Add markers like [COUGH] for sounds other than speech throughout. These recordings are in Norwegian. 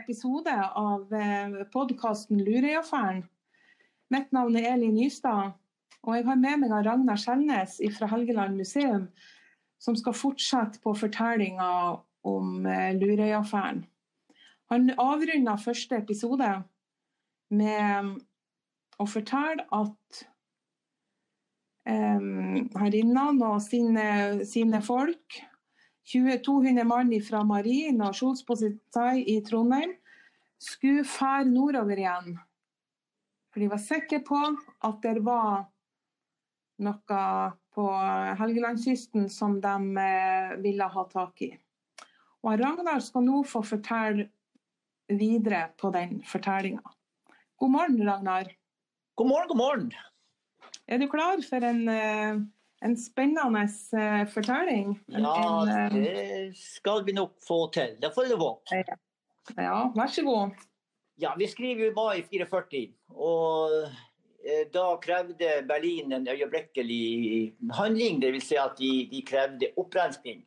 episode av podkasten Lurøyaffæren. Mitt navn er Elin Nystad, og jeg har med meg Ragnar Skjelnes fra Helgeland museum, som skal fortsette på fortellinga om Lurøyaffæren. Han avrunda første episode med å fortelle at um, herrinnene og sine, sine folk 20, 200 mann fra Marien og Skjolspolitiet i Trondheim skulle fære nordover igjen. For de var sikre på at det var noe på Helgelandskysten som de eh, ville ha tak i. Og Ragnar skal nå få fortelle videre på den fortellinga. God morgen, Ragnar. God morgen, god morgen. Er du klar for en, eh, en spennende eh, fortelling? Ja, en, eh, det skal vi nok få til. Det får du håpe. Ja, vær så god. Ja, Vi skriver jo mai 44, og da krevde Berlin en øyeblikkelig handling. Dvs. Si at de, de krevde opprensning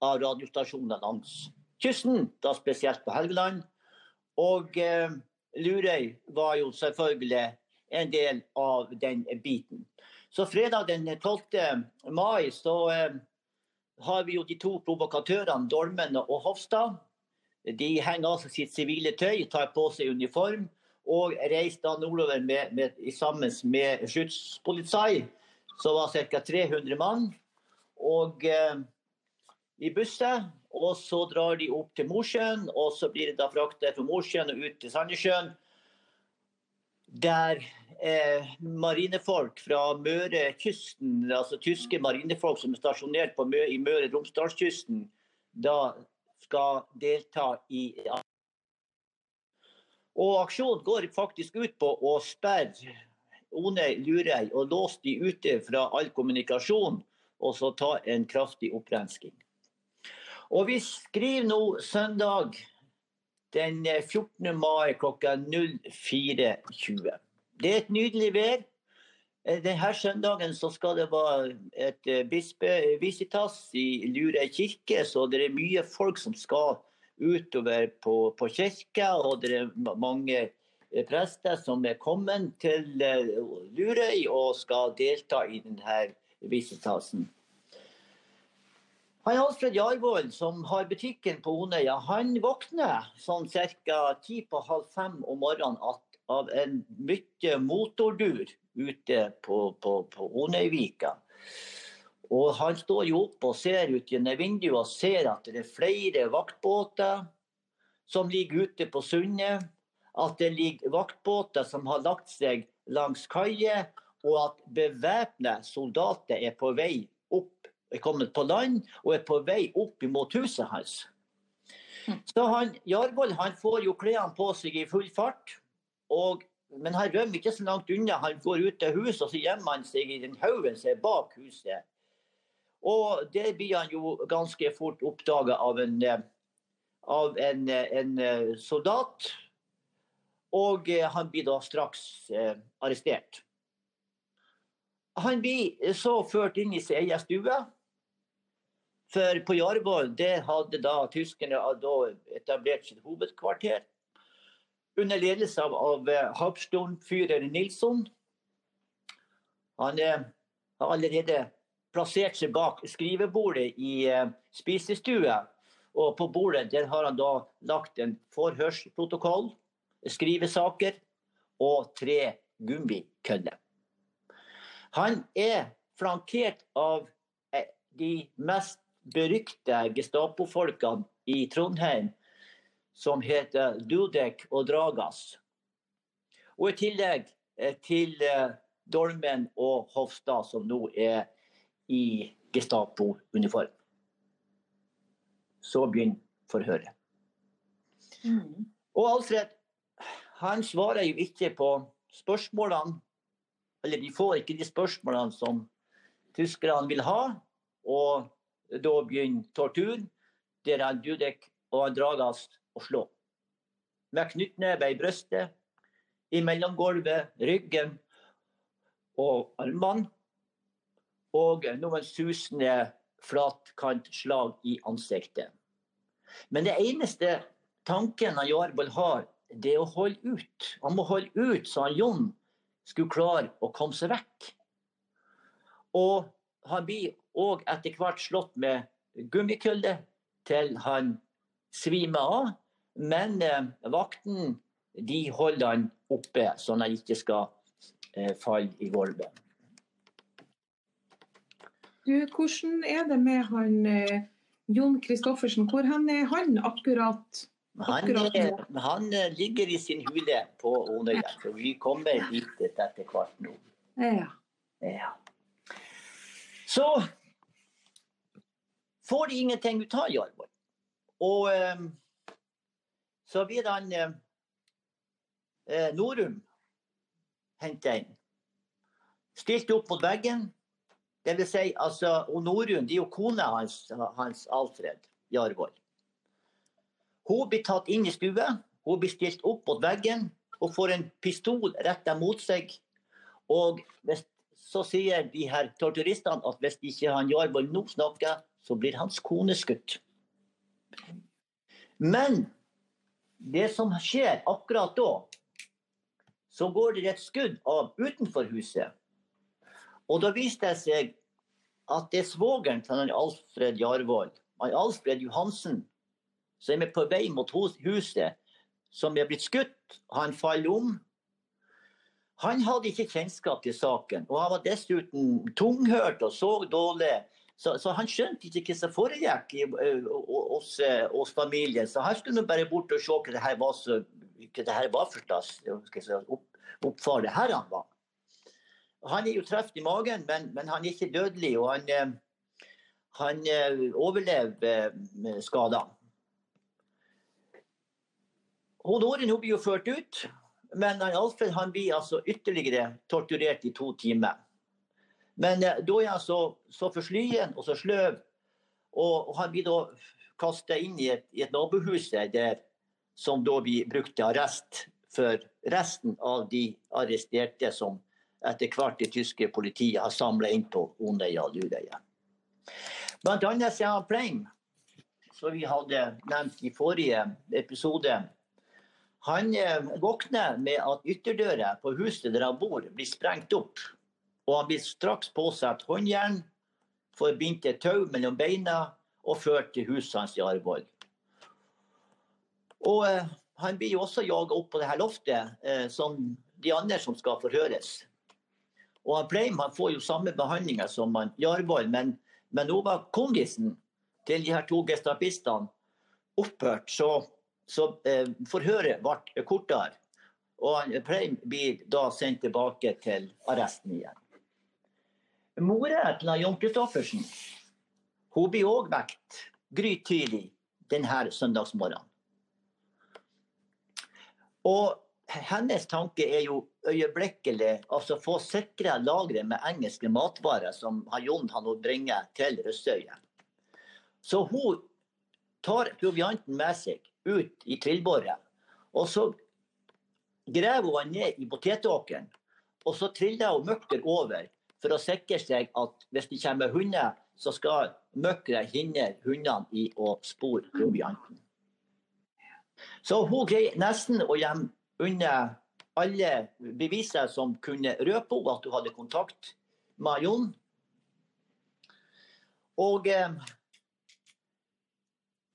av radiostasjoner langs kysten, da spesielt på Helgeland. Og eh, Lurøy var jo selvfølgelig en del av den biten. Så fredag den 12. mai så eh, har vi jo de to provokatørene Dolmen og Hofstad. De henger altså sitt sivile tøy, tar på seg uniform og reiser da nordover med, med, sammen med skytspoliti, som var ca. 300 mann. Og eh, i busser. Og så drar de opp til Mosjøen, og så blir det da fraktet fra Mosjøen og ut til Sandnessjøen. Der eh, marinefolk fra Mørekysten, altså tyske marinefolk som er stasjonert Mø i Møre-Romsdalskysten, da skal delta i Og aksjonen går faktisk ut på å sperre One Lurøy og låse de ute fra all kommunikasjon, og så ta en kraftig opprensking. Og vi skriver nå søndag den 14. mai klokka 04.20. Det er et nydelig vær. Eh, denne søndagen skal det være et eh, bispevisitas i Lure kirke, så det er mye folk som skal utover på, på kirka. Og det er mange eh, prester som er kommet til Lurøy og skal delta i denne visitasen. Han Alfred Jarvold, som har butikken på Onøya, han våkner sånn ca. ti på halv fem om morgenen av en mye motordur ute på, på, på Onøyvika. Og han står jo opp og ser ut gjennom vinduet og ser at det er flere vaktbåter som ligger ute på sundet. At det ligger vaktbåter som har lagt seg langs kaier, og at bevæpna soldater er på vei er kommet på land og er på vei opp mot huset hans. Hm. Så han, Jarvold han får jo klærne på seg i full fart. Og, men han rømmer ikke så langt unna. Han går ut til huset og så gjemmer han seg i den haugen som er bak huset. Og det blir han jo ganske fort oppdaga av en, av en, en soldat. Og han blir da straks eh, arrestert. Han blir så ført inn i sin egen stue. For på Jarvoll der hadde da tyskerne da etablert sitt hovedkvarter. Under ledelse av, av eh, Nilsson. Han eh, har allerede plassert seg bak skrivebordet i eh, spisestua. Og på bordet der har han da lagt en forhørsprotokoll, skrivesaker og tre gummikøller. Han er flankert av eh, de mest berykta Gestapo-folkene i Trondheim som heter Dudek og Dragas. Og i tillegg eh, til eh, Dolmen og Hofstad, som nå er i Gestapo-uniform. Så begynner forhøret. Mm. Og Alfred, han svarer jo ikke på spørsmålene. Eller de får ikke de spørsmålene som tyskerne vil ha. Og da begynner tortur, der han Dudek og han Dragas å slå. Med knyttneve i brystet, i mellomgulvet, ryggen og armene. Og noen susende flatkantslag i ansiktet. Men det eneste tanken han har, det er å holde ut. Han må holde ut så han Jon skulle klare å komme seg vekk. Og han blir òg etter hvert slått med gummikulde til han svimer av. Men eh, vakten de holder han oppe, sånn at han ikke skal eh, falle i gulvet. Du, hvordan er det med han eh, Jon Kristoffersen? Hvor han er han akkurat? Han, akkurat nå? han eh, ligger i sin hule på Onøya, så vi kommer dit etter hvert nå. Ja. Ja. Så får ingenting ut av Jarvold. Og eh, så blir han eh, eh, Norum henta inn. Stilt opp mot veggen. Det vil si, altså, og Norun det er jo kona hans, hans Alfred Jarvold. Hun blir tatt inn i stua. Hun blir stilt opp mot veggen og får en pistol retta mot seg. Og hvis, så sier de her torturistene at hvis ikke han Jarvold nå snakker, så blir hans kone skutt. Men det som skjer akkurat da, så går det et skudd av utenfor huset. Og da viste det seg at det er svogeren til Alfred Jarvold, Alfred Johansen, som er på vei mot huset, som er blitt skutt. Han faller om. Han hadde ikke kjennskap til saken, og han var dessuten tunghørt og så dårlig. Så, så han skjønte ikke hva som foregikk hos, hos familien. Så han skulle bare bort og se hva det her var, så, det her var for slags skal opp, det han var. Han er jo truffet i magen, men, men han er ikke dødelig, og han, han overlever skadene. Honoren blir jo ført ut, men Alfred han blir altså ytterligere torturert i to timer. Men eh, da er han så, så forslyen og så sløv, og, han blir da kastet inn i et, i et nabohus der, som da blir brukt til arrest for resten av de arresterte som etter hvert det tyske politiet har samla inn på Onøya og Lurøya. Blant annet han Pleim, som vi hadde nevnt i forrige episode. Han eh, våkner med at ytterdøra på huset der han bor, blir sprengt opp. Og han blir straks påsatt håndjern, forbindt et tau mellom beina og ført til huset hans i Arvold. Og eh, han blir jo også jaga opp på det her loftet, eh, som de andre som skal forhøres. Og han Pleim han får jo samme behandlinga som han Jarvoll, men, men nå var kongisen til de her to gestapistene opphørt, så, så eh, forhøret ble kortere. Og Pleim blir da sendt tilbake til arresten igjen. Mora til Jon Kristoffersen hun blir òg vekt grytidlig denne søndagsmorgenen. Og hennes tanke er jo øyeblikkelig altså få sikra lagre med engelske matvarer som Jon han bringer til Røsøya. Så hun tar provianten med seg ut i trillbåret. Og så graver hun ned i potetåkeren. Og så triller hun møkker over for å sikre seg at hvis det kommer hunder, så skal Møkkere hindre hundene i å spore provianten. Så hun greier nesten å gjemme unna alle beviser som kunne røpe henne at hun hadde kontakt med Jon. Og eh,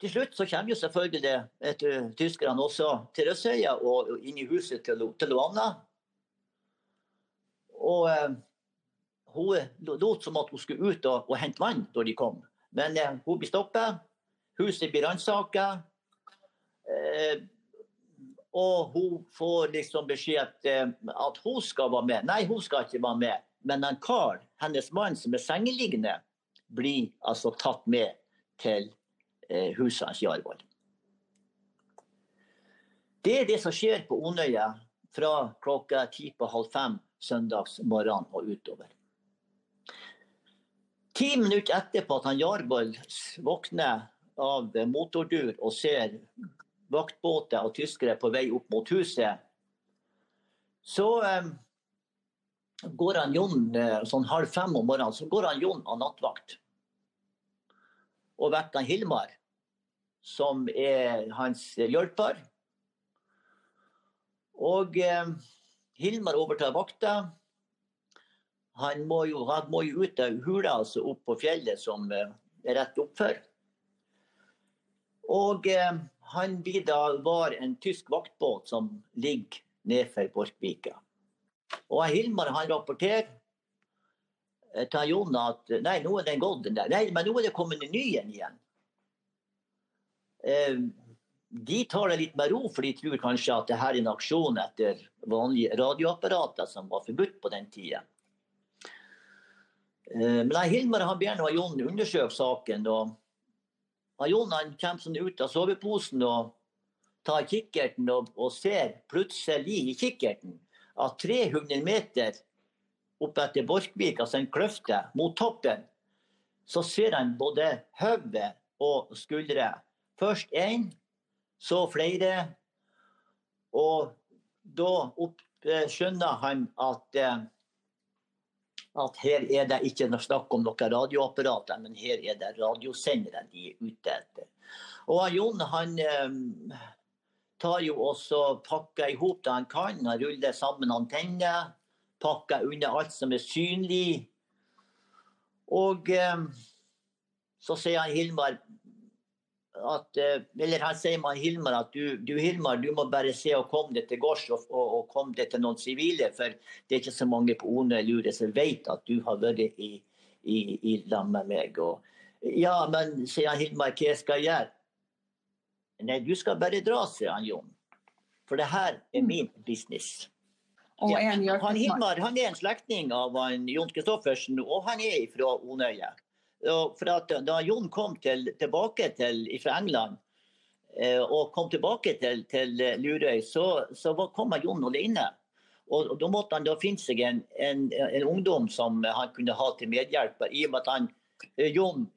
til slutt så kommer jo selvfølgelig et, uh, tyskerne også til Røsøya og, og inn i huset til, til Luana. Og eh, hun lot som at hun skulle ut og, og hente vann da de kom. Men eh, hun blir stoppet. Huset blir ransaka. Eh, og hun får liksom beskjed at, eh, at hun skal være med. Nei, hun skal ikke være med. Men en kar, hennes mann som er sengeliggende, blir altså tatt med til eh, huset hans i Arvoll. Det er det som skjer på Onøya fra klokka ti på halv fem søndagsmorgen og utover. Ti minutter etterpå at han Jarbold våkner av motordur og ser vaktbåter og tyskere på vei opp mot huset, så eh, går han Jon eh, sånn halv fem om morgenen så går han Jon av nattvakt. Og vekker Hilmar. som er hans hjelper. Og eh, Hilmar overtar vakta. Han må jo, han må jo ut av hula, altså opp på fjellet som eh, er rett oppfor. Og eh, han blir da var en tysk vaktbåt som ligger nedfor Borkvika. Og Hilmar han rapporterer eh, til Jon at nei, nå er den gått, den der. Nei, men nå er det kommet en ny en igjen. Eh, de tar det litt med ro, for de tror kanskje at det her er en aksjon etter vanlige radioapparater som var forbudt på den tida. Eh, men Hilmar han ber Jon undersøke saken. og Jon han kommer sånn ut av soveposen og tar kikkerten og, og ser plutselig i kikkerten at 300 meter opp etter Borkvik, altså en kløfte mot toppen, så ser han både hodet og skuldre. Først én, så flere. Og da opp, eh, skjønner han at, eh, at her er det ikke noe snakk om noen radioapparater, men her er det radiosendere de er ute etter. Og Jon han eh, tar jo også pakker i hop det han kan. Han ruller sammen antenner, pakker unna alt som er synlig. Og så sier han Hilmar at, eh, eller her sier man Hilmar at du, du, Hilmar, du må bare se og komme deg til gårds og, og, og komme deg til noen sivile. For det er ikke så mange på One Lure som vet at du har vært i, i, i lag med meg. Og, ja, men sier han Hilmar, hva skal jeg gjøre? Nei, du skal bare dra, sier han Jon. For det her er min business. Ja, han Hilmar han er en slektning av Jon Kristoffersen, og han er fra Onøya. For at da Jon kom til, tilbake til, fra England eh, og kom tilbake til, til Lurøy, så, så kom Jon alene. Og, og, Da måtte han da finne seg en, en, en, ungdom som han kunne ha til medhjelper. I og med at han, eh, Jon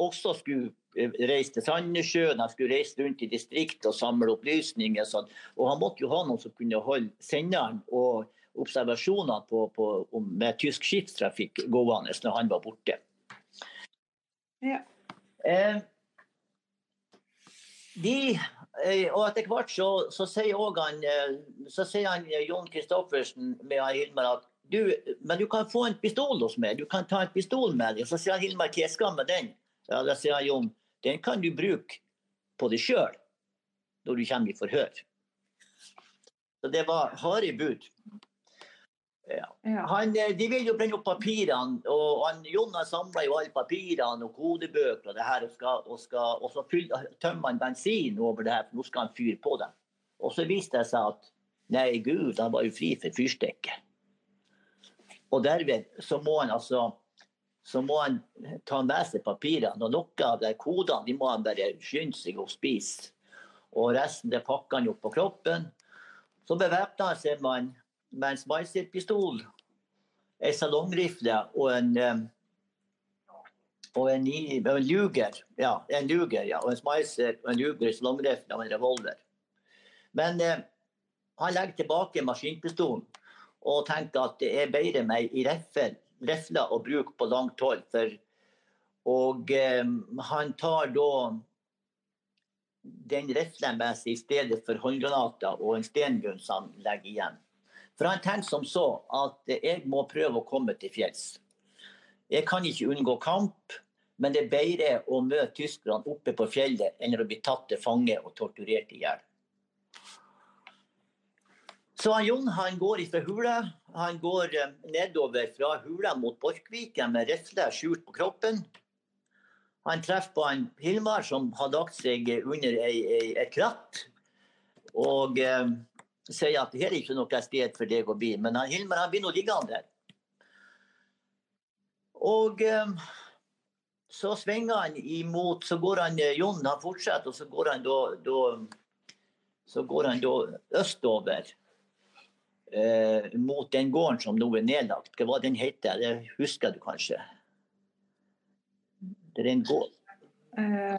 også skulle eh, reise til Sandnessjøen, han skulle reise rundt i distriktet og samle opplysninger. Sånn. Og han måtte jo ha noen som kunne holde senderen og observasjoner på, på, med tysk skipstrafikk gående når han var borte. Ja. Eh, de, eh, og etter hvert så, så, sier han, eh, så sier han eh, Jon Kristoffersen med Hilmar at du, men du kan få en pistol hos meg. Du kan ta en pistol med deg. Så sier han Hilmar hva skal med den? Ja, Da sier han Jon den kan du bruke på deg sjøl når du kommer i forhør. Så det var harde bud. Ja. Han, eh, de vil jo brenne opp papirene, og han, Jon har samla jo alle papirene og kodebøker og det her, og, skal, og, skal, og så fyll, tømmer han bensin over det her, for nå skal han fyre på dem. Og så viste det seg at nei, gud, han var jo fri for fyrstikke. Og derved så må han altså så må han ta med seg papirene. Og noen av de kodene de må han bare skynde seg å spise. Og resten det pakker han opp på kroppen. Så bevæpner han seg med med en Spicer-pistol, en salongrifle og en um, og en, en luger. Ja, en luger, ja. Og en Spicer og en luger, salongrifle og en revolver. Men eh, han legger tilbake maskinpistolen og tenker at det er bedre med ei rifle å bruke på langt hold. For, og eh, han tar da den riflen med seg i stedet for håndgranater og en stengun som han legger igjen. For han tenkte som så at jeg må prøve å komme til fjells. Jeg kan ikke unngå kamp, men det er bedre å møte tyskerne oppe på fjellet enn å bli tatt til fange og torturert i hjel. Så han Jon han går fra hula. Han går eh, nedover fra hula mot Borkviken med rifle skjult på kroppen. Han treffer på en Hilmar som har lagt seg under et kratt. Og eh, sier at her er ikke noe sted for deg å bli. Men han, Hilmar han blir nå liggende der. Og um, så svinger han imot Så går han eh, Jon han fortsetter, og så går han da, da så går han da østover eh, mot den gården som nå er nedlagt. Hva var den heter? Det husker du kanskje? Det er en gård. Uh,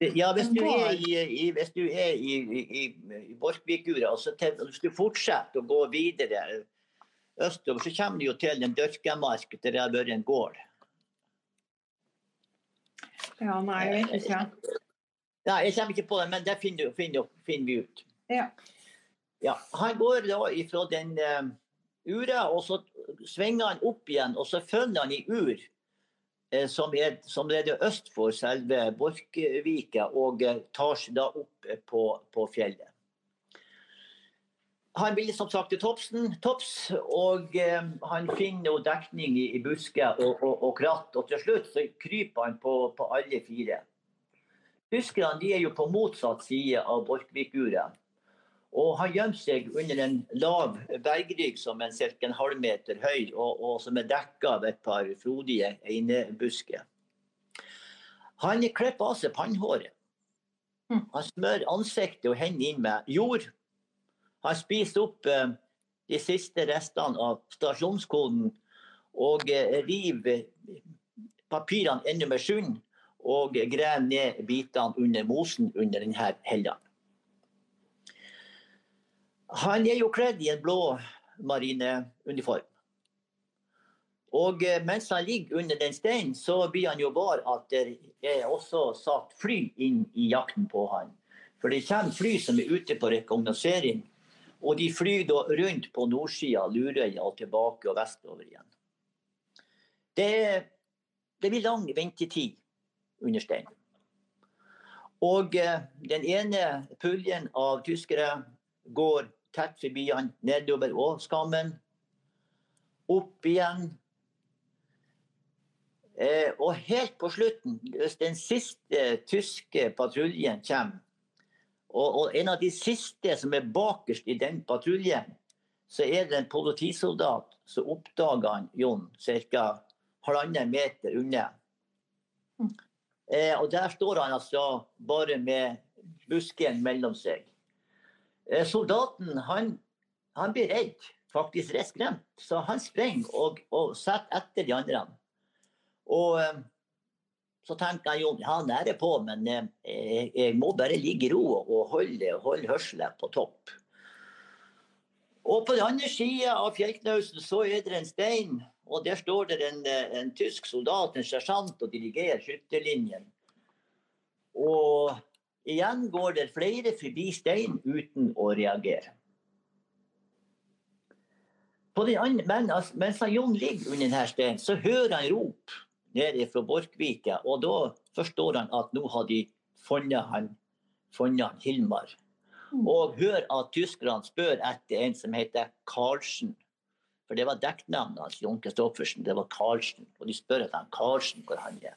ja, hvis du er i, i, hvis du er i, i, i Borkvikura, og hvis du fortsetter å gå videre østover, så kommer du jo til en dørkemark der det har vært en gård. Ja, nei, jeg vet ikke. Nei, jeg kommer ikke på det, men det finner, finner, finner vi ut. Ja. Ja, Han går da ifra den uh, ura, og så svinger han opp igjen, og så følger han i ur. Uh, som, er, som er det øst for selve Borchgrevika, og uh, tar seg da opp på, på fjellet. Han vil som sagt til topsen, topps, og eh, han finner dekning i, i busker og, og, og, kratt. Og til slutt så kryper han på, på alle fire. Tyskerne de er jo på motsatt side av Borchgrevikuret. Og han gjemmer seg under en lav bergrygg som er ca. en halvmeter høy, og, og, som er dekka av et par frodige einebusker. Han klipper av seg pannhåret. Hm. Han smører ansiktet og hendene inn med jord Han spiser opp eh, de siste restene av stasjonskoden og eh, river papirene enda med sund og graver ned bitene under mosen under denne hella. Han er jo kledd i en blå marineuniform. Og eh, mens han ligger under den steinen, så blir han jo var at det er også satt fly inn i jakten på han. For det kommer fly som er ute på rekognosering og de flyr da rundt på nordsida Lurøya og tilbake og vestover igjen. Det, det blir lang ventetid under steinen. Og eh, den ene puljen av tyskere går tett forbi han nedover Åskammen. Opp igjen. Eh, og helt på slutten, hvis den siste tyske patruljen kommer, og, og, en av de siste som er bakerst i den patruljen, så er det en politisoldat som oppdager han Jon ca. halvannen meter unna. Mm. Eh, og der står han altså bare med busken mellom seg. Eh, soldaten han, han, blir redd, faktisk rett skremt, så han springer og, og setter etter de andre. Og eh, så tenker jeg jo ja, nære på, men eh, jeg, jeg, må bare ligge i ro og holde, holde hørselen på topp. Og på den andre sida av fjellknausen så er det en stein, og der står det en, en tysk soldat, en sersjant, og dirigerer skytterlinjen. Og igjen går det flere forbi stein uten å reagere. Andre, men, mens Jon ligger under denne steinen, så hører han rop nede fra Borkvika. Og da forstår han at nå har de funnet han, funnet han Hilmar. Mm. Og hører at tyskerne spør etter en som heter Karlsen. For det var dekknavnet hans, Jon Christoffersen. Det var Karlsen. Og de spør etter Karlsen hvor han er.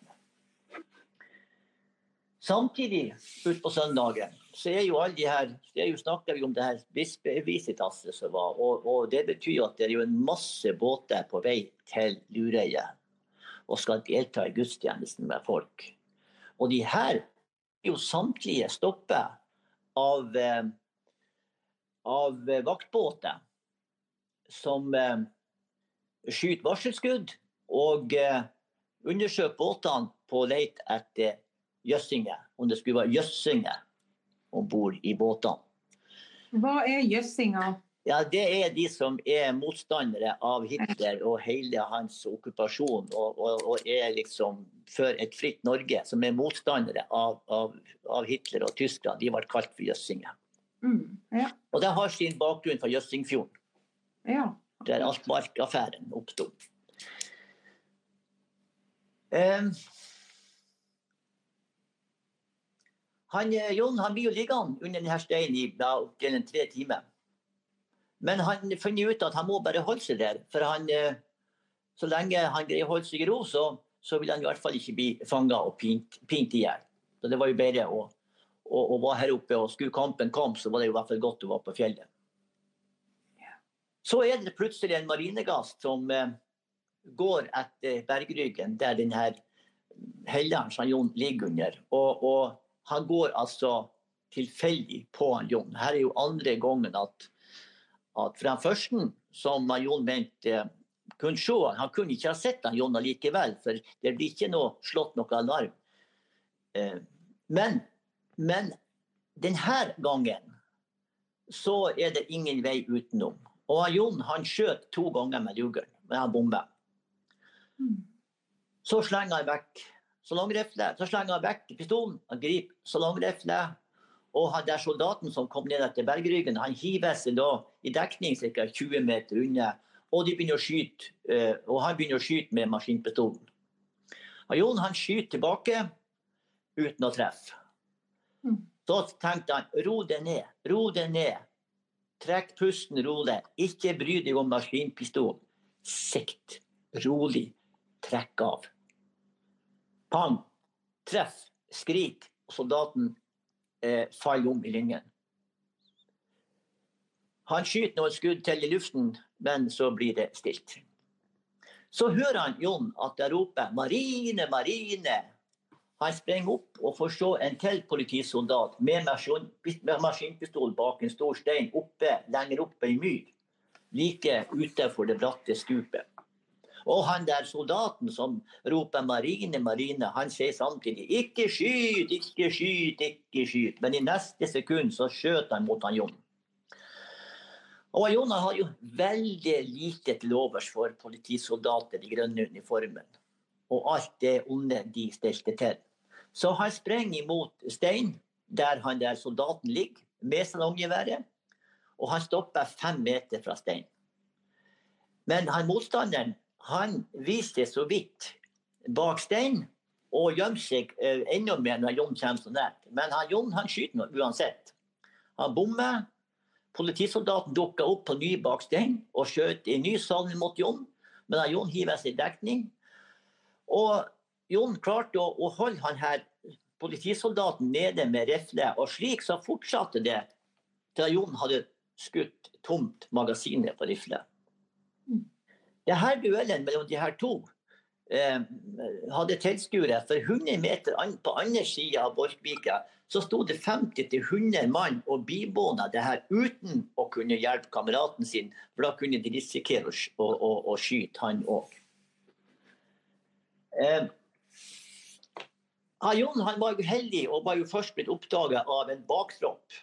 Samtidig utpå søndagen så er jo alle de her det er jo snakker vi om det her bispevisitaset som var. Og, og, det betyr at det er jo en masse båter på vei til Lureie og skal delta i gudstjenesten med folk. Og de her er jo samtlige stoppet av, eh, av vaktbåter som eh, skyter varselskudd og eh, undersøker båtene på leit etter jøssinger, om det skulle være jøssinger om bord i båtene. Hva er jøssinga? Ja, Det er de som er motstandere av Hitler og hele hans okkupasjon. Og, og, og er liksom for et fritt Norge, som er motstandere av, av, av Hitler og Tyskland. De ble kalt for jøssinger. Mm, ja. Og det har sin bakgrunn fra Jøssingfjorden. Ja. Der Altmark-affæren oppsto. Um, han, Jon han blir jo liggende under denne steinen i opptil tre timer. Men han finner ut at han må bare holde seg der. For han, eh, så lenge han greier å holde seg i ro, så, så vil han i hvert fall ikke bli fanga og pint, pint i hjel. Så det var jo bedre å, å, å, være her oppe. Og skulle kampen komme, så var det jo i hvert fall godt å være på fjellet. Så er det plutselig en marinegast som eh, går etter bergryggen der denne helleren som Jon ligger under. Og, og, han går altså tilfeldig på han Jon. Her er jo andre gangen at at fra første som Jon mente kunne se han, han kunne ikke ha sett han Jon likevel, for det blir ikke noe, slått noe alarm. Eh, men, men denne gangen så er det ingen vei utenom. Og Jon han skjøt to ganger med lugeren med han bombe. Så slenger han vekk salongrifle. Så slenger han vekk pistolen, han griper salongrifle. Og han der soldaten som kom ned etter bergryggen, han hiver seg da i dekning ca. 20 meter unna. Og, de begynner å skyte, eh, og han begynner å skyte med maskinpistolen. Og Jon han skyter tilbake uten å treffe. Mm. Så tenkte han ro deg ned, ro deg ned. Trekk pusten rolig. Ikke bry deg om maskinpistolen. Sikt. Rolig. Trekk av. Pang. Treff. Skrik. Og soldaten eh, faller om i linjen. Han skyter noen skudd til i luften, men så blir det stilt. Så hører han Jon at det roper 'Marine, Marine'. Han springer opp og får se en til politisoldat med maskin- maskinpistol bak en stor stein oppe, lenger oppe i myr. Like utenfor det bratte stupet. Og han der soldaten som roper 'Marine, Marine', han sier samtidig 'Ikke skyt, ikke skyt, ikke skyt'. Men i neste sekund så skjøt han mot han Jon. Og Jon har jo veldig lite til overs for politisoldater i grønne uniformen. Og alt det onde de stelte til. Så han sprenger imot stein, der han der soldaten ligger, med salonggeværet. Og han stopper fem meter fra stein. Men han motstanderen han viser så vidt bak steinen og gjemmer seg eh, enda mer når Jon kommer så nært. Men han, Jon han skyter noe uansett. Han bommer. Politisoldaten dukka opp på ny bak stein og skjøt en ny salve mot Jon. Men han, Jon hiver seg i dekning. Og Jon klarte å, å holde han her politisoldaten nede med rifle, og slik så fortsatte det til Jon hadde skutt tomt magasinet på rifle. Denne duellen mellom de her to eh, hadde tilskuere. For 100 meter an, på andre sida av Borkvika så sto det 50-100 mann og bibåna det her uten å kunne hjelpe kameraten sin. For da kunne de risikere å, å, å, skyte han òg. Eh, Jon han var jo heldig og var jo først blitt oppdaga av en baktropp.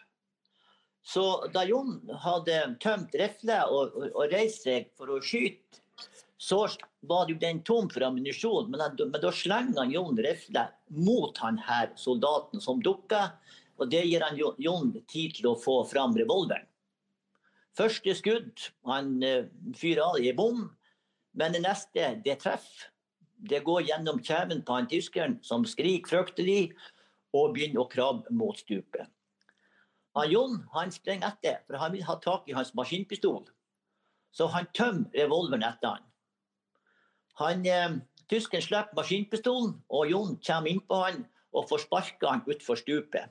Så da Jon hadde tømt rifla og, og, og reist seg for å skyte, så var jo den tom for ammunisjon. Men, men da slenger han Jon rifla mot han her soldaten som dukker. Og det gir han Jon tid til å få fram revolveren. Første skudd, han eh, fyrer av i bom. Men det neste, det treffer. Det går gjennom kjeven på han tyskeren, som skriker fryktelig og begynner å krabbe mot stupet. Han Jon han springer etter, for han vil ha tak i hans maskinpistol. Så han tømmer revolveren etter han. Han eh, Tysken slipper maskinpistolen, og Jon kommer innpå han og får sparka han utfor stupet.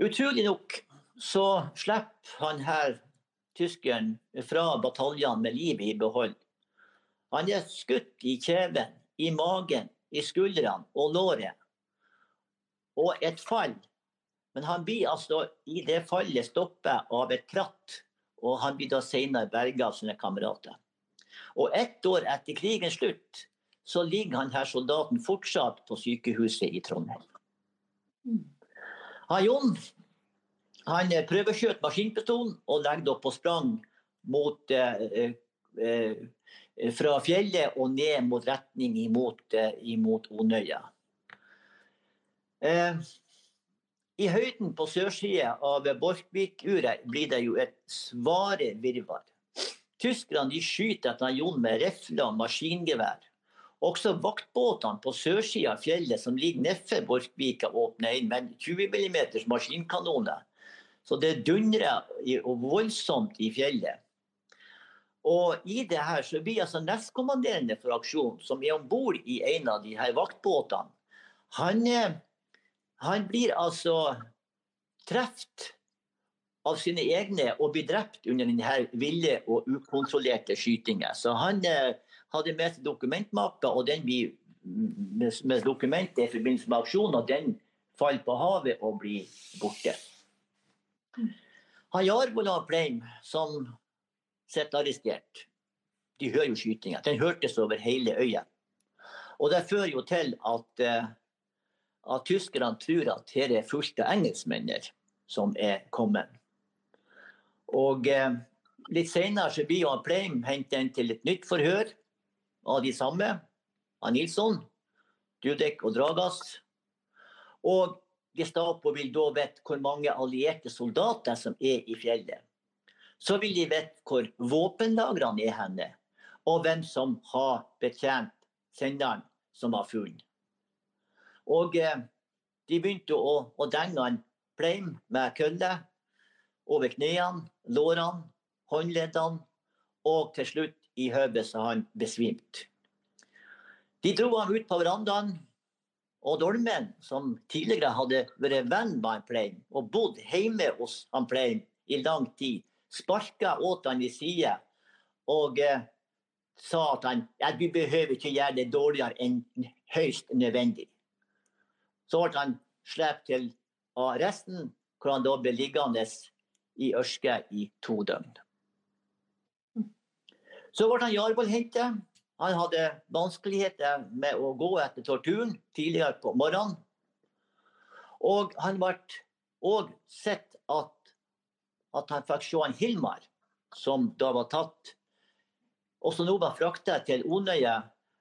Utrolig nok så slipper han her tyskeren fra bataljen med livet i behold. Han er skutt i kjeven, i magen, i skuldrene og låret. Og et fall. Men han blir altså i det fallet stoppet av et kratt, og han blir da senere berga av sine kamerater. Og ett år etter krigens slutt så ligger han her soldaten fortsatt på sykehuset i Trondheim. Han Jon han eh, prøveskjøt maskinpistolen og legger opp på sprang mot, eh, eh, fra fjellet og ned mot retning imot, eh, imot Onøya. Eh, I høyden på sørsida av Borkvikuret blir det jo et svare virvar. Tyskerne de skyter etter Jon med rifler og maskingevær. Også vaktbåtene på sørsida av fjellet som ligger nedfor Borkvika, åpner inn med 20 mm maskinkanoner. Så det dundrer voldsomt i fjellet. Og i det her så blir altså nestkommanderende for aksjonen, som er om bord i en av de her vaktbåtene, han, eh, han blir altså truffet av sine egne og blir drept under denne ville og ukontrollerte skytingen. Så han eh, hadde med seg dokumentmappa, og den blir med, med dokumentet i forbindelse med aksjonen, og den faller på havet og blir borte. Han Jarvola Pleim, som sitter arrestert, de hører jo skytinga. Den hørtes over hele øya. Og det fører jo til at, eh, at tyskerne tror at her er fullt av engelskmenner som er kommet. Og eh, litt senere så blir han Pleim hentet inn til et nytt forhør av de samme. av Nilsson, Dudek og Dragas. Og Gestapo vil da vite hvor mange allierte soldater som er i fjellet. Så vil de vite hvor våpenlagrene er henne, og hvem som har betjent senderen som var funnet. Og eh, de begynte å, å denge han pleim med kølle over knærne, lårene, håndleddene, og til slutt i hodet så han besvimte. De dro ham ut på verandaen, og Dolmen, som tidligere hadde vært venn med han Plein og bodd hjemme hos han Plein i lang tid, sparka åt han i side og eh, sa at han ja, vi behøver ikke gjøre det dårligere enn høyst nødvendig. Så ble han sluppet til arresten, hvor han da ble liggende i ørske i to døgn. Så ble han Jarvold hentet. Han hadde vanskeligheter med å gå etter torturen tidligere på morgenen. Og han ble òg sett at, at han fikk se en Hilmar, som da var tatt, og som nå var frakta til Onøya,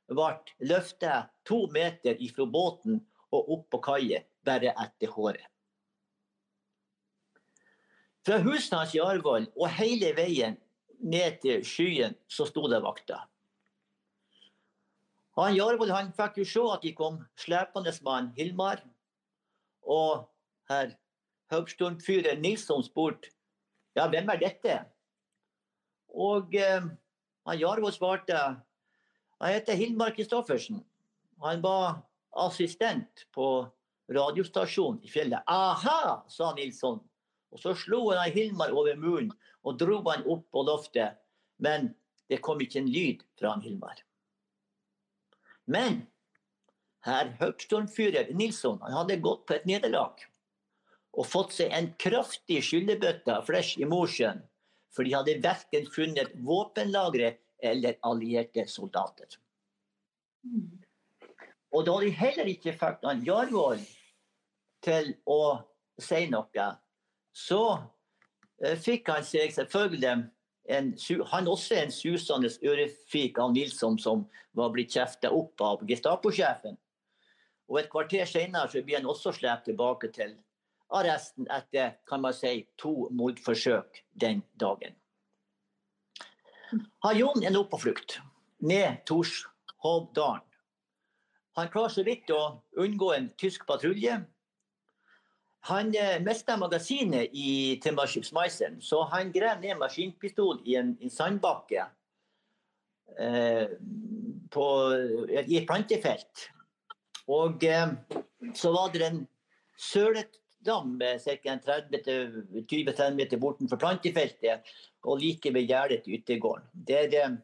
ble løftet to meter ifra båten og opp på kaia bare etter håret. Fra huset hans i Arvoll og hele veien ned til skyen så sto det vakter. Han Jarvold han fikk jo se at de kom slepende med Hilmar. Og herr Høgstormfyrer Nilsson spurte ja, hvem er dette? Og eh, han Jarvold svarte jeg heter Hilmar Kristoffersen. Han var assistent på radiostasjonen i fjellet. Aha, sa Nilsson. Og så slo han Hilmar over munnen og dro han opp på loftet. Men det kom ikke en lyd fra han Hilmar. Men herr Høgstormfyrer Nilsson han hadde gått på et nederlag og fått seg en kraftig skyllebøtte flesh i Mosjøen, for de hadde verken funnet våpenlagre eller allierte soldater. Og da de heller ikke fikk han Jarvoll til å si noe, så eh, fikk han seg selvfølgelig en, han også en susende ørefik av Nilsson som var blitt kjefta opp av Gestapo-sjefen. Og Et kvarter senere blir han også slept tilbake til arresten etter kan man si, to mordforsøk den dagen. Han Jon er nå på flukt ned Torshovdalen. Han klarer så vidt å unngå en tysk patrulje han eh, mista magasinet i Timberskipsmeiseren, så han grev ned maskinpistol i en, en sandbakke eh, på, i et plantefelt. Og eh, så var det en søletdam ca. 20-30 meter bortenfor plantefeltet og like ved gjerdet til yttergården. Der, eh,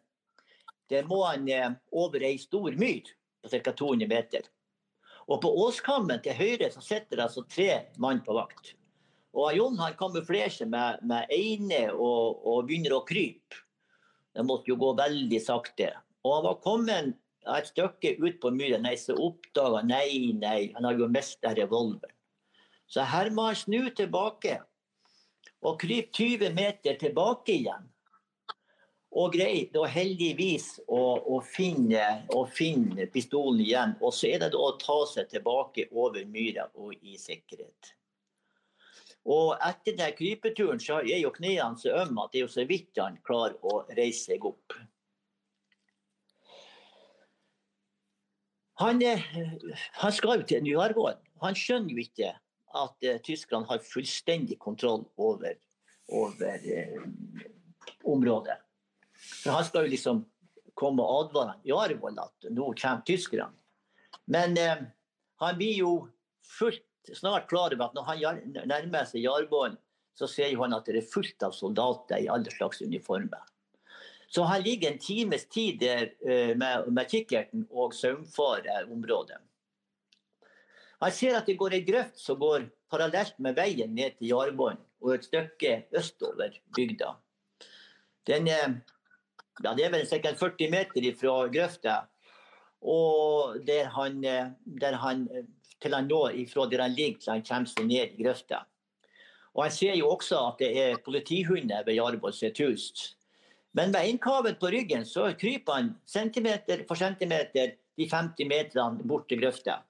der må han eh, over ei stor myr på ca. 200 meter. Og på åskammen til høyre så sitter det altså tre mann på vakt. Og Jon han kamuflerer seg med, med eine og, og, begynner å krype. Det måtte jo gå veldig sakte. Og han var kommet et stykke ut på myra, nei, så oppdaga nei, nei, han har jo mista revolveren. Så her må han snu tilbake og krype 20 meter tilbake igjen. Og greide og heldigvis å, å, finne, å, finne, pistolen igjen. Og så er det da å ta seg tilbake over myra og i sikkerhet. Og etter den krypeturen så er jo knærne så ømme at det er jo så vidt han klarer å reise seg opp. Han, eh, han skal jo til Nyarvågen. Han skjønner jo ikke at uh, tyskerne har fullstendig kontroll over, over uh, området. For han skal jo liksom komme og advare Jarvold at nå kommer tyskerne. Men eh, han blir jo fullt snart klar over at når han nærmer seg Jarvoll, så ser han at det er fullt av soldater i alle slags uniformer. Så han ligger en times tid der eh, med, med kikkerten og saumfarer området. Han ser at det går ei grøft som går parallelt med veien ned til Jarvoll og et stykke østover bygda. Den, eh, ja, det er vel sikkert 40 meter fra grøfta. Og der han, eh, der han, eh, til han når ifra der han ligger til han kommer seg ned i grøfta. Og Han ser jo også at det er politihunder ved sitt hus. Men med innkaven på ryggen så kryper han centimeter for centimeter de 50 meterne bort til grøfta.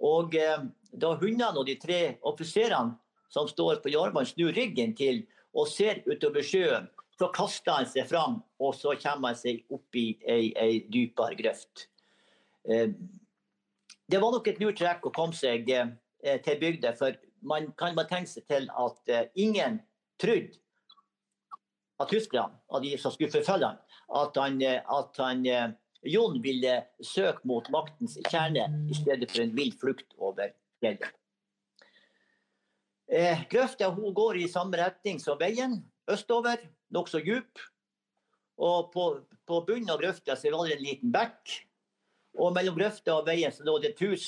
Og eh, da hundene og de tre offiserene som står på Jarvann, snur ryggen til og ser utover sjøen, så kaster han seg fram, og så kommer han seg opp i ei, ei dypere grøft. Eh, det var nok et lurt trekk å komme seg eh, til bygda, for man kan bare tenke seg til at eh, ingen trodde at tyskerne, av de som skulle forfølge han, at han, at han Jon ville søke mot maktens kjerne i stedet for en vill flukt over fjellet. Eh, grøfta går i samme retning som veien, østover, nokså djup. Og på, på bunnen av grøfta så var det en liten bekk. Og mellom grøfta og veien så lå det et hus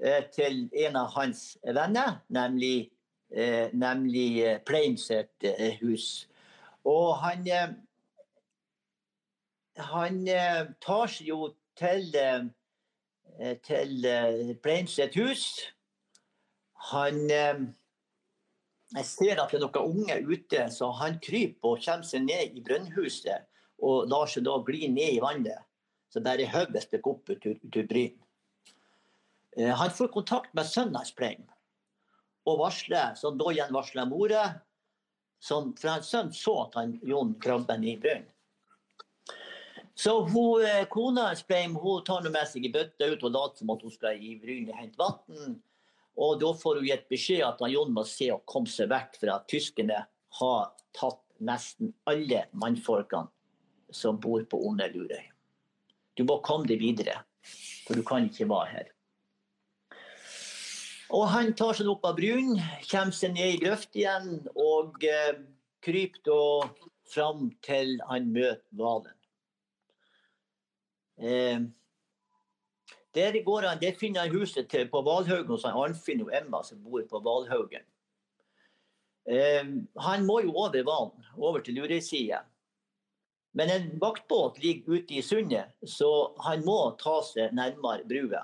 eh, til en av hans venner, nemlig, eh, nemlig eh, Plein eh, hus. Og han eh, han eh, tar seg jo til, til Pleins et hus. Han Jeg ser at det er noen unge ute, så han kryper og kommer seg ned i brønnhuset og lar seg da gli ned i vannet. Så bare hodet stikker opp ut av bryn. Han får kontakt med sønnen hans Plein og varsler, så da igjen varsler mora. For hans sønn så at han Jon krabben i brønnen. Så hun, eh, kona Spreim hun tar med seg i bøtta ut og later som at hun skal i Bryne hente vann. Og da får hun gitt beskjed at Jon må se å komme seg vekk, for at tyskerne har tatt nesten alle mannfolkene som bor på Onde Lurøy. Du må komme deg videre, for du kan ikke være her. Og han tar seg opp av brunnen, kommer seg ned i grøft igjen og eh, kryper da fram til han møter hvalen. Eh, der går han, der finner han huset til, på Valhaugen hos Arnfinn og Emma som bor på Valhaugen. Eh, han må jo over vann, over til Lurøysida. Men en vaktbåt ligger ute i sundet, så han må ta seg nærmere brua.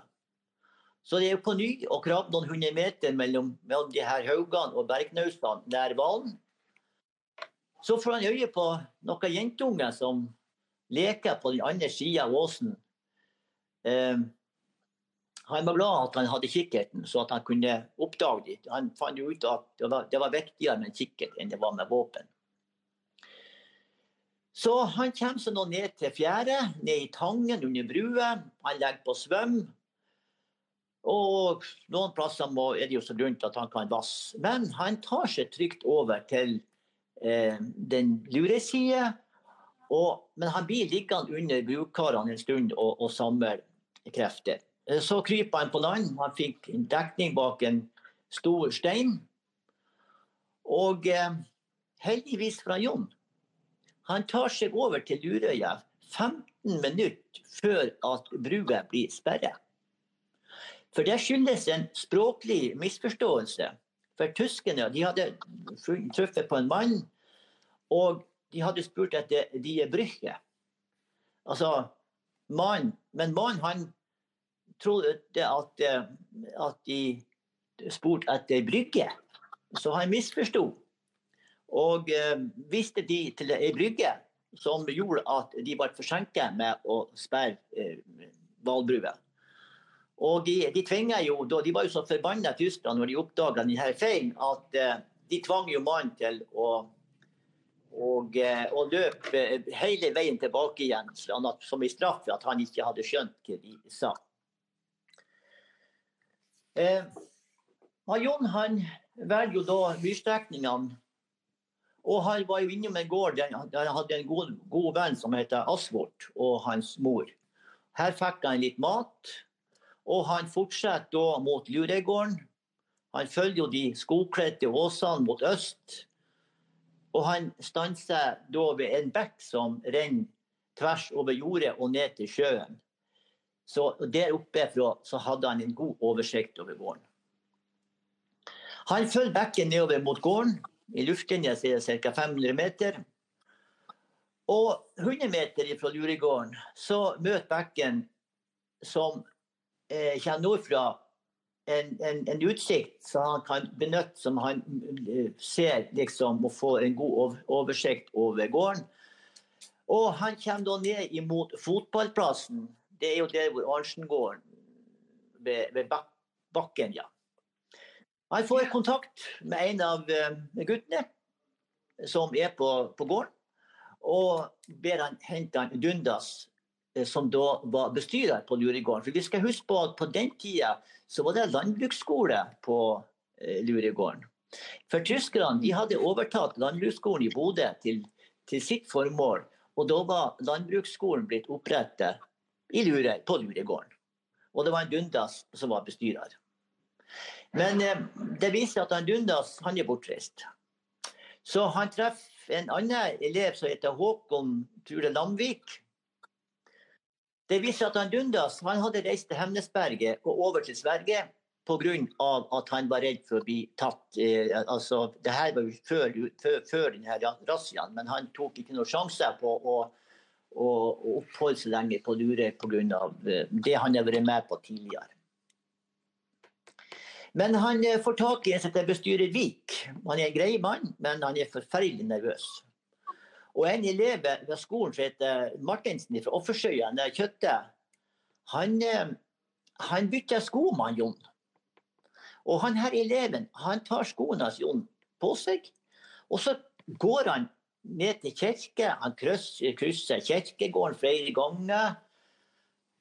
Så det er jo på ny å krabbe noen hundre meter mellom, mellom de her haugene og bergnaustene nær hvalen. Så får han øye på noen jentunger som leker på den andre sida av åsen. Eh, han var glad at han hadde kikkerten, så at han kunne oppdage det. Han fant ut at det var, det var viktigere med en kikkert enn det var med våpen. Så han kommer seg nå ned til fjæret, ned i Tangen under brua. Han legger på svøm. Og noen plasser må, er det jo så rundt at han kan vasse. Men han tar seg trygt over til eh, den lure side og, men han blir liggende under brukkarene en stund og, og samler krefter. Eh, så krypa han på land. Han fikk dekning bak en stor stein. Og eh, heldigvis fra Jon. Han tar seg over til Lurøya 15 minutter før at brua blir sperret. For det skyldes en språklig misforståelse. For tyskerne de hadde truffet på en mann, og de hadde spurt etter Die Brüche. Altså mann. Men mannen, han trodde at, eh, at de spurte etter brygge. Så han misforsto. Og eh, viste de til ei brygge som gjorde at de ble forsinket med å sperre eh, hvalbrua. Og de, de jo, de var jo så forbanna tyskerne når de oppdaga denne feilen, at de tvang jo mannen til å og, eh, og løp eh, hele veien tilbake igjen, som i straff for at han ikke hadde skjønt hva de sa. Eh, Jon han velger jo da myrstrekningene. Og han var jo innom en gård der han hadde en god, god venn som heter Asvort, og hans mor. Her fikk han litt mat, og han fortsetter da mot Luregården. Han følger jo de skogkledte åsene mot øst. Og han stanser da ved en bekk som renner tvers over jordet og ned til sjøen. Så Der oppe fra så hadde han en god oversikt over gården. Han følger bekken nedover mot gården. I luftlinja er det ca. 500 meter. Og 100 meter fra luregården så møter bekken som eh, kommer nordfra, en, en, en, utsikt som han kan benytte, som han eh, ser liksom, og får en god oversikt over gården. Og han kommer da ned imot fotballplassen, det er jo der hvor Arntzen går, ved, ved bakken, ja. Han får kontakt med en av eh, guttene som er på, på gården, og ber han hente han Dundas, eh, som da var bestyrer på Luregården. For vi skal huske på at på den tida så var det landbruksskole på eh, Luregården. For tyskerne de hadde overtatt landbruksskolen i Bodø til, til, sitt formål. Og da var landbruksskolen blitt opprettet Lure, på Luregården. Og det var en Dundas som var bestyrer. Men eh, det viser at han Dundas han er bortreist. Så han treffer en annen elev som heter Håkon Ture Lamvik. Det viser at han Dundas han hadde reist til Hemnesberget og over til Sverige pga. at han var redd for å bli tatt. Eh, altså, det her var jo før, før, før denne razziaen, men han tok ikke noen sjanse på å, å, å oppholde seg lenge på Lure pga. Eh, det han har vært med på tidligere. Men han eh, får tak i en som heter bestyrer Vik. Han er en grei mann, men han er forferdelig nervøs. Og en elev ved skolen som heter Martinsen fra Offersøya, Kjøttet, han, eh, han bytter sko med Jon. Og han her eleven han tar skoene hans Jon på seg, og så går han ned til kirke. Han krysser, kirkegården flere ganger.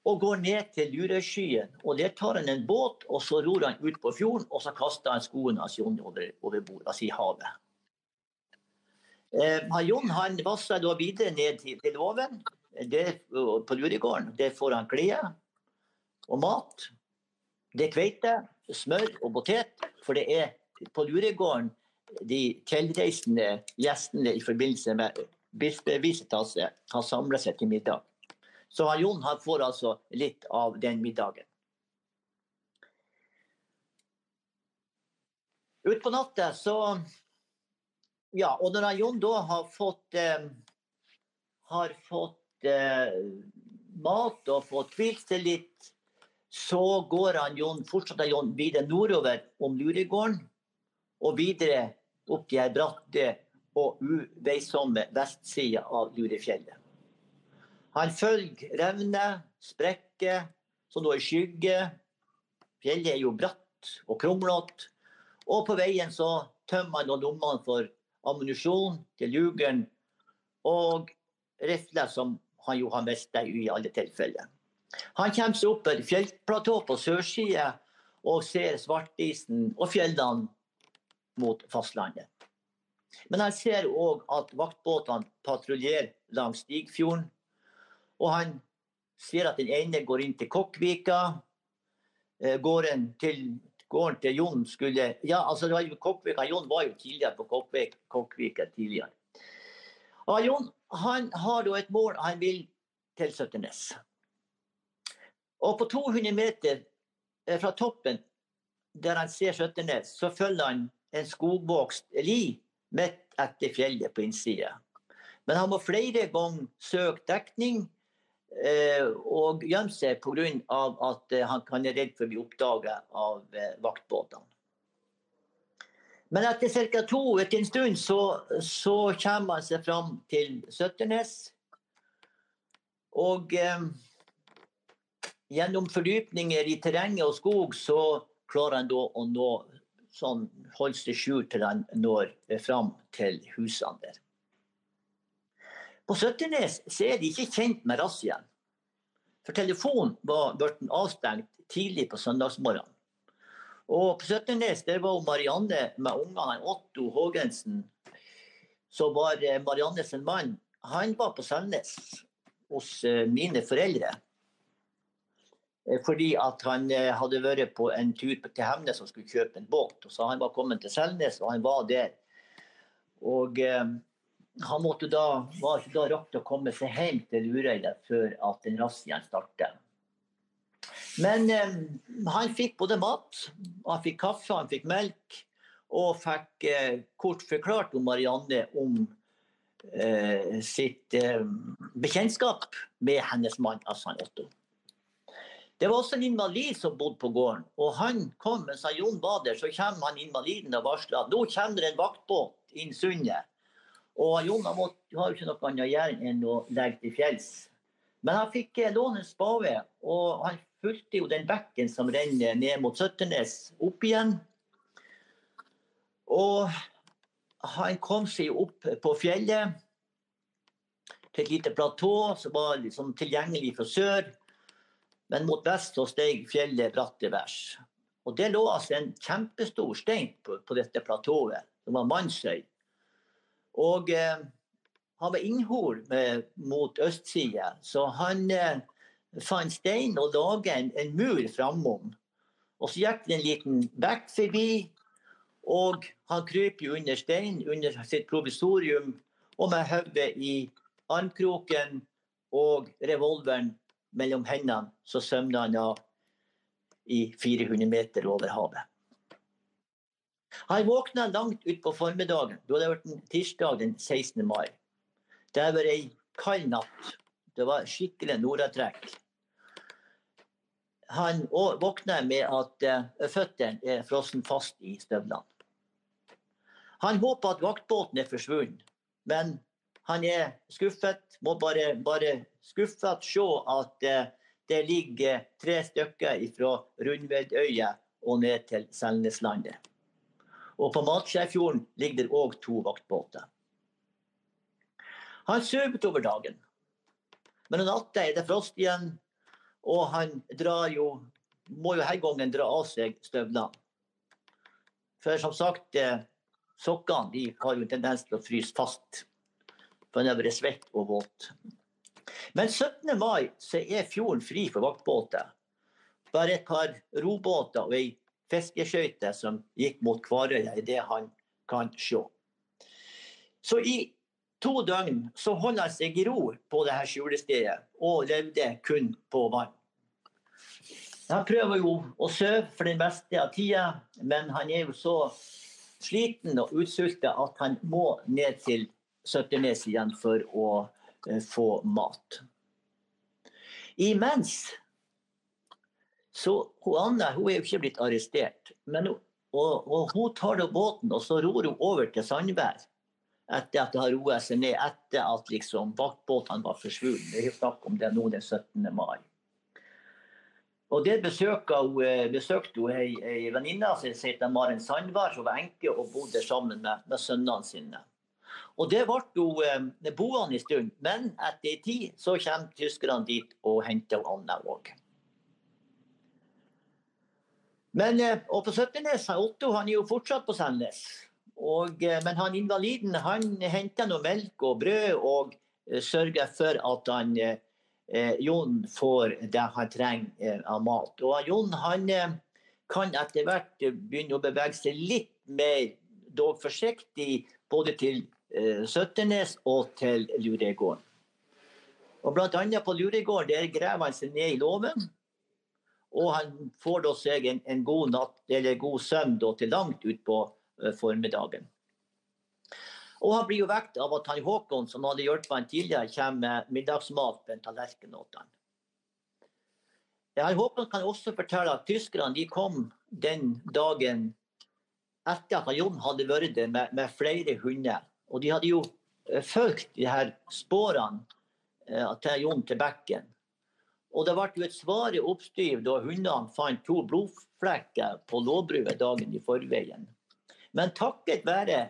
Og går ned til Lurøyskyen. Og Der tar han en båt, og så ror han ut på fjorden. Og så kaster han skoene hans Jon over, over bord, altså i havet. Eh, Jon han vasser da videre ned til, til låven på Luregården. Der får han klær og mat. Det er kveite smør og potet. For det er på Luregården de tilreisende gjestene i forbindelse med bispevisitasset har samla seg til middag. Så Jon får altså litt av den middagen. Utpå natta så Ja, og når Jon da har fått eh, har fått eh, mat og fått hvilt seg litt så går han Jon, fortsetter Jon videre nordover om Luregården og videre opp de her bratte og uveisomme vestsida av Lurefjellet. Han følger revner, sprekker, som nå er skygge. Fjellet er jo bratt og kronglete. Og på veien så tømmer han lommene for ammunisjon til lugeren og rifler som han jo har mista i alle tilfeller. Han kommer seg opp et fjellplatå på sørsida og ser svartisen og fjellene mot fastlandet. Men han ser òg at vaktbåtene patruljerer langs Stigfjorden. Og han ser at den ene går inn til Kokkvika. Eh, gården til, gården til Jon skulle Ja, altså det var jo Kokkvika. Jon var jo tidligere på Kokkvika tidligere. Og Jon han har da et mål. Han vil til Søtternes. Og på 200 meter eh, fra toppen, der han ser Søtternes, så følger han en skogvokst li midt etter fjellet på innsida. Men han må flere ganger søke dekning eh, og gjemme seg pga. at eh, han, han er redd for å bli oppdaget av eh, vaktbåtene. Men etter ca. to etter en stund så, så, kommer han seg fram til Søtternes. Og eh, gjennom fordypninger i terrenget og skog, så klarer han da å nå sånn, holdes seg skjult til han når fram til husene der. På Søtternes er de ikke kjent med razziaen. For telefonen var blitt avstengt tidlig på søndagsmorgenen. Og på Søtternes der var Marianne med ungene, Otto Haagensen, som var Mariannes mann. Han var på Selnes hos eh, mine foreldre. Eh, fordi at han eh, hadde vært på en tur til Hemnes og skulle kjøpe en båt. Og så Han var kommet til Selnes, og han var der. Og eh, han måtte da, var ikke da rakt å komme seg hjem til Lurøyda før at den razziaen startet. Men eh, han fikk både mat, han fikk kaffe, han fikk melk. Og fikk eh, kort forklart om Marianne om eh, sitt bekjentskap med hennes mann, altså Otto. Det var også en invalid som bodde på gården. Og han kom mens Jon var der, så kommer han invaliden og varsler at nå kommer det en vaktbåt inn sundet. Og Jon har jo ikke noe annet å gjøre enn å legge til fjells Men han fikk låne en spade, og han fulgte jo den bekken som renner ned mot Søtternes, opp igjen. Og han kom seg opp på fjellet til et lite platå som var liksom tilgjengelig fra sør. Men mot vest så steg fjellet bratt til værs. Og det lå altså en kjempestor stein på, på dette platået, som var Mannsøy. Og eh, han var innhol mot østsida, så han eh, fant stein og laget en, en mur framom. Og så gikk det en liten bekk forbi, og han kryp jo under stein under sitt provisorium, og med hodet i armkroken og revolveren mellom hendene, så svømte han av i 400 meter over havet. Han våkna langt utpå formiddagen. Da det vært tirsdag den 16. mai. Det var ei kald natt. Det var skikkelig nordatrekk. Han våkna med at uh, føttene er frossen fast i støvlene. Han håper at vaktbåten er forsvunnet, men han er skuffet. Må bare, bare skuffet se at uh, det ligger tre stykker fra Rundvedøya og ned til Selneslandet. Og på Matskjærfjorden ligger det òg to vaktbåter. Han sover utover dagen. Men om natta er det frost igjen, og han drar jo må jo denne gangen dra av seg støvlene. For som sagt, eh, sokkene de har jo en tendens til å fryse fast. For han være svett og våt. Men 17. mai så er fjorden fri for vaktbåter. Bare et par robåter og ei fiskeskøyte som gikk mot Kvarøya, i det han kan se. Så i to døgn så holdt han seg i ro på dette skjulestedet og levde kun på vann. Han prøver jo å sove for den meste av tida, men han er jo så sliten og utsulta at han må ned til Søtternes igjen for å uh, få mat. Imens så hun Anne hun er jo ikke blitt arrestert. Men, og, og hun tar da båten og så ror hun over til Sandvær etter at det har roet seg ned, etter at liksom vaktbåtene var forsvunnet. Det er snakk om det nå den 17. mai. Og det besøkte hun, eh, besøkte hun ei, ei venninne som het Maren Sandvær, som var enke og bodde sammen med, med sønnene sine. Og det ble jo eh, boende en stund, men etter en tid så kommer tyskerne dit og henter Anna òg. Men eh, og på Søtternes, Otto han er jo fortsatt på Sandnes. Og, eh, men han invaliden han henter noe melk og brød og eh, sørger for at han eh, Jon får det han trenger av mat. Og Jon han kan etter hvert begynne å bevege seg litt mer, dog forsiktig, både til Søtternes og til Luregården. Og blant annet på Luregården der graver han seg ned i låven. Og han får da seg en, en god natt, eller god søvn til langt utpå uh, formiddagen. Og han blir jo vekt av at han Håkon, som hadde hjulpet han tidligere, kommer med middagsmat på en tallerken til han. Han Håkon kan også fortelle at tyskerne de kom den dagen etter at Jon hadde vært der med, med, flere hunder. Og de hadde jo uh, fulgt de her sporene uh, til Jon til bekken. Og det ble jo et svare oppstyr da hundene fant to blodflekker på lårbruet dagen i forveien. Men takket være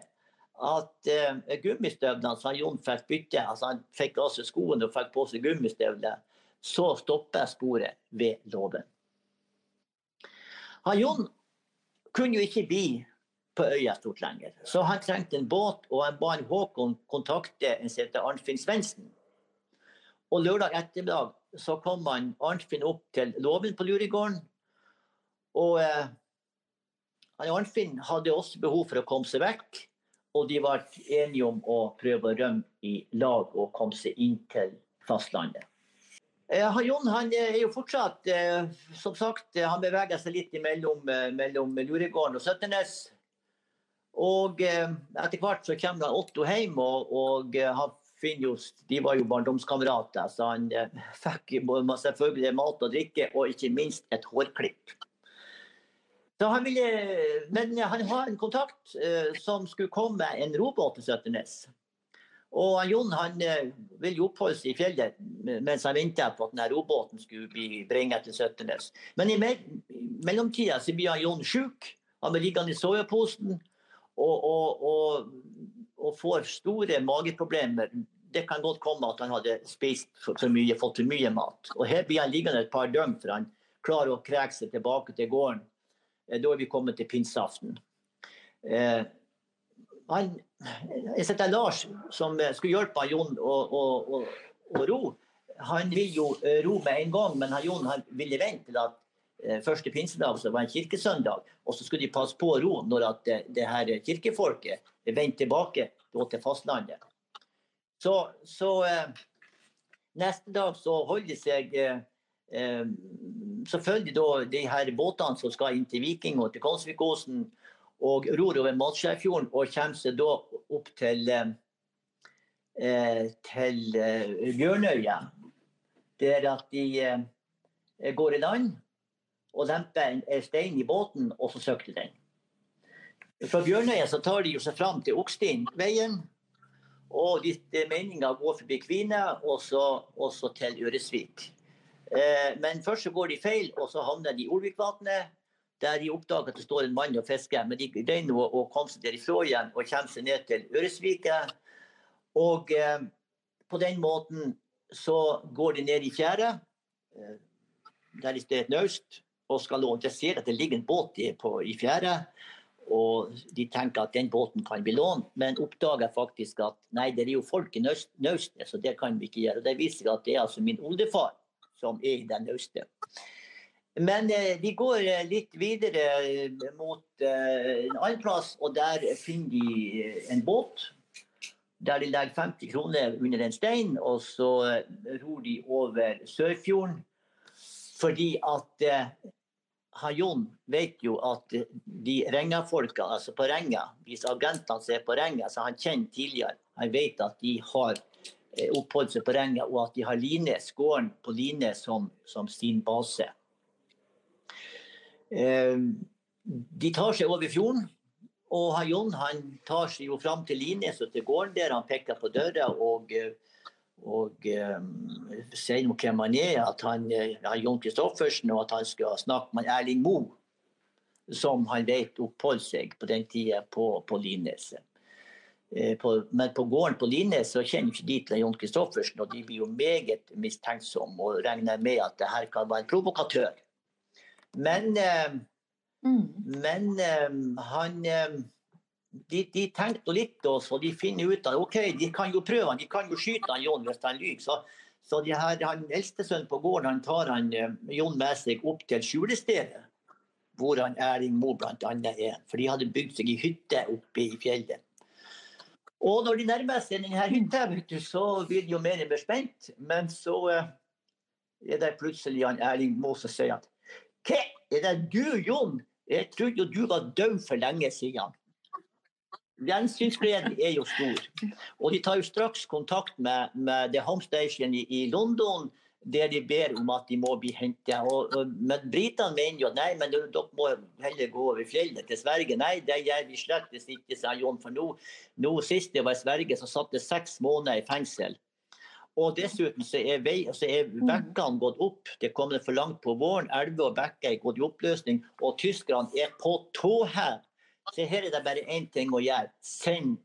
at eh, gummistøvlene som Jon fikk bytte, altså han fikk av seg skoene og fikk på seg gummistøvler, så stopper sporet ved låven. Jon kunne jo ikke bli på øya stort lenger, så han trengte en båt, og han ba Håkon kontakte en som heter Arnfinn Svendsen. Og lørdag ettermiddag så kom han Arnfinn opp til låven på Luregården. Og eh, Arnfinn hadde også behov for å komme seg vekk. Og de var enige om å prøve å rømme i lag og komme seg inn til fastlandet. Eh, Jon han er jo fortsatt, eh, som sagt, eh, han beveger seg litt mellom, mellom Luregården og Søtternes. Og etter hvert så kommer Otto hjem, og, og han finner jo, de var jo barndomskamerater. Så han [LAUGHS] fikk selvfølgelig mat og drikke, og ikke minst et hårklipp. Han ville, men han har en kontakt eh, som skulle komme en robåt til Søtternes. Og Jon han vil jo oppholde seg i fjellet mens han venter på at denne robåten skulle bli bringet til Søtternes. Men i mellomtida så blir Jon sjuk. Han blir liggende i soveposen og, og, og, og, får store mageproblemer. Det kan godt komme at han hadde spist for, for mye, fått for mye mat. Og Her blir han liggende et par døgn før han klarer å kreke seg tilbake til gården. Da er vi kommet til pinseaften. Eh, han, jeg setter Lars, som skulle hjelpe Jon å, å, å, å, ro, han vil jo eh, ro med en gang, men Jon han ville vente til at eh, første pinsedag så var en kirkesøndag, og så skulle de passe på ro når at det, det her kirkefolket vendte tilbake til fastlandet. Så, så eh, neste dag så holder de seg eh, eh, selvfølgelig da de her båtene som skal inn til Viking og til Konsvikosen og ror over Matskjærfjorden og kommer seg da opp til, eh, til eh, Bjørnøya. Der at de eh, går i land og lempe en stein i båten, og så søkte den. Fra Bjørnøya så tar de seg fram til Oksteinveien. Og de, er meninga går forbi Kvine og så, til Øresvik. Eh, men først så går de feil, og så havner de i Olvikvatnet der de oppdager at det står en mann og fisker. Men de greier å, å komme seg derifra igjen og kommer seg ned til Øresvika. Og eh, på den måten så går de ned i fjæret, eh, der det er et naust, og skal låne. Jeg ser at det ligger en båt i, på, i fjæret. Og de tenker at den båten kan bli lånt, men oppdager faktisk at nei, det er jo folk i naustet, så det kan vi ikke gjøre. Det viser at det er altså min oldefar som er i den naustet. Men eh, de går eh, litt videre eh, mot en annen plass, og der finner de en båt. Der de legger 50 kroner under en stein, og så ror de over Sørfjorden. Fordi at Jon vet jo at de Renga-folka, altså på Renga, disse agentene som er på Renga, som han kjenner tidligere, han vet at de har oppholdt seg på Renga, og at de har Lines, gården på Line som, som sin base. Ehm, de tar seg over fjorden. Og Hajon han tar seg jo fram til Lines så til gården der. Han peker på døra og, og um, sier noe hvem han er. At han er Jon Kristoffersen, og at han skal snakke med Erling Moe. Som han vet oppholdt seg på den tida på, på Lines. Eh, men på gården på Lines så kjenner ikke de til Jon Kristoffersen, og de blir jo meget mistenksomme og regner med at det her kan være en provokatør. Men, eh, mm. men eh, han eh, de, de tenkte litt også, og de finner ut at OK, de kan jo prøve han, de kan jo skyte han Jon hvis han lyver. Så, så de her, han eldstesønnen på gården han tar han Jon med seg opp til skjulestedet, hvor han Erling Moe bl.a. er. For de hadde bygd seg i hytte oppe i fjellet. Og når de nærmer seg denne hytta, så blir de jo mer og mer spent. Men så er det plutselig han Erling Moe som sier at hva er det du, Jon? Jeg trodde jo du var død for lenge siden. Gjensynsgleden er jo stor. Og de tar jo straks kontakt med, med The Home Station i, i, London, der de ber om at de må bli hentet. men britene mener jo nei, men dere må heller gå over fjellet til Sverige. Nei, det gjør vi slett ikke, sa Jon. For nå, nå sist det var i Sverige, så satt det seks måneder i fengsel. Og dessuten så er, vei, så er bekkene gått opp. Det kommer for langt på våren. Elver og bekker er gått i oppløsning. Og tyskerne er på tå her. Så her er det bare én ting å gjøre. Send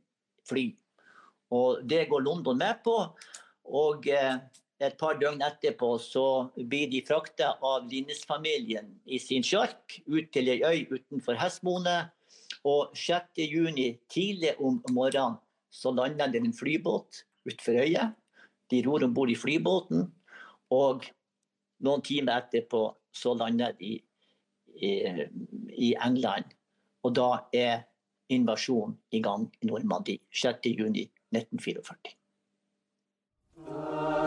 fly. Og det går London med på. Og eh, et par døgn etterpå så blir de frakta av Linnes-familien i sin sjark ut til ei øy utenfor Hestmone. Og 6.6 tidlig om morgenen så lander det en flybåt utenfor øya. De ror om bord i flybåten, og noen timer etterpå så lander de i, i England. Og da er invasjonen i gang i Normandie 6.6.1944.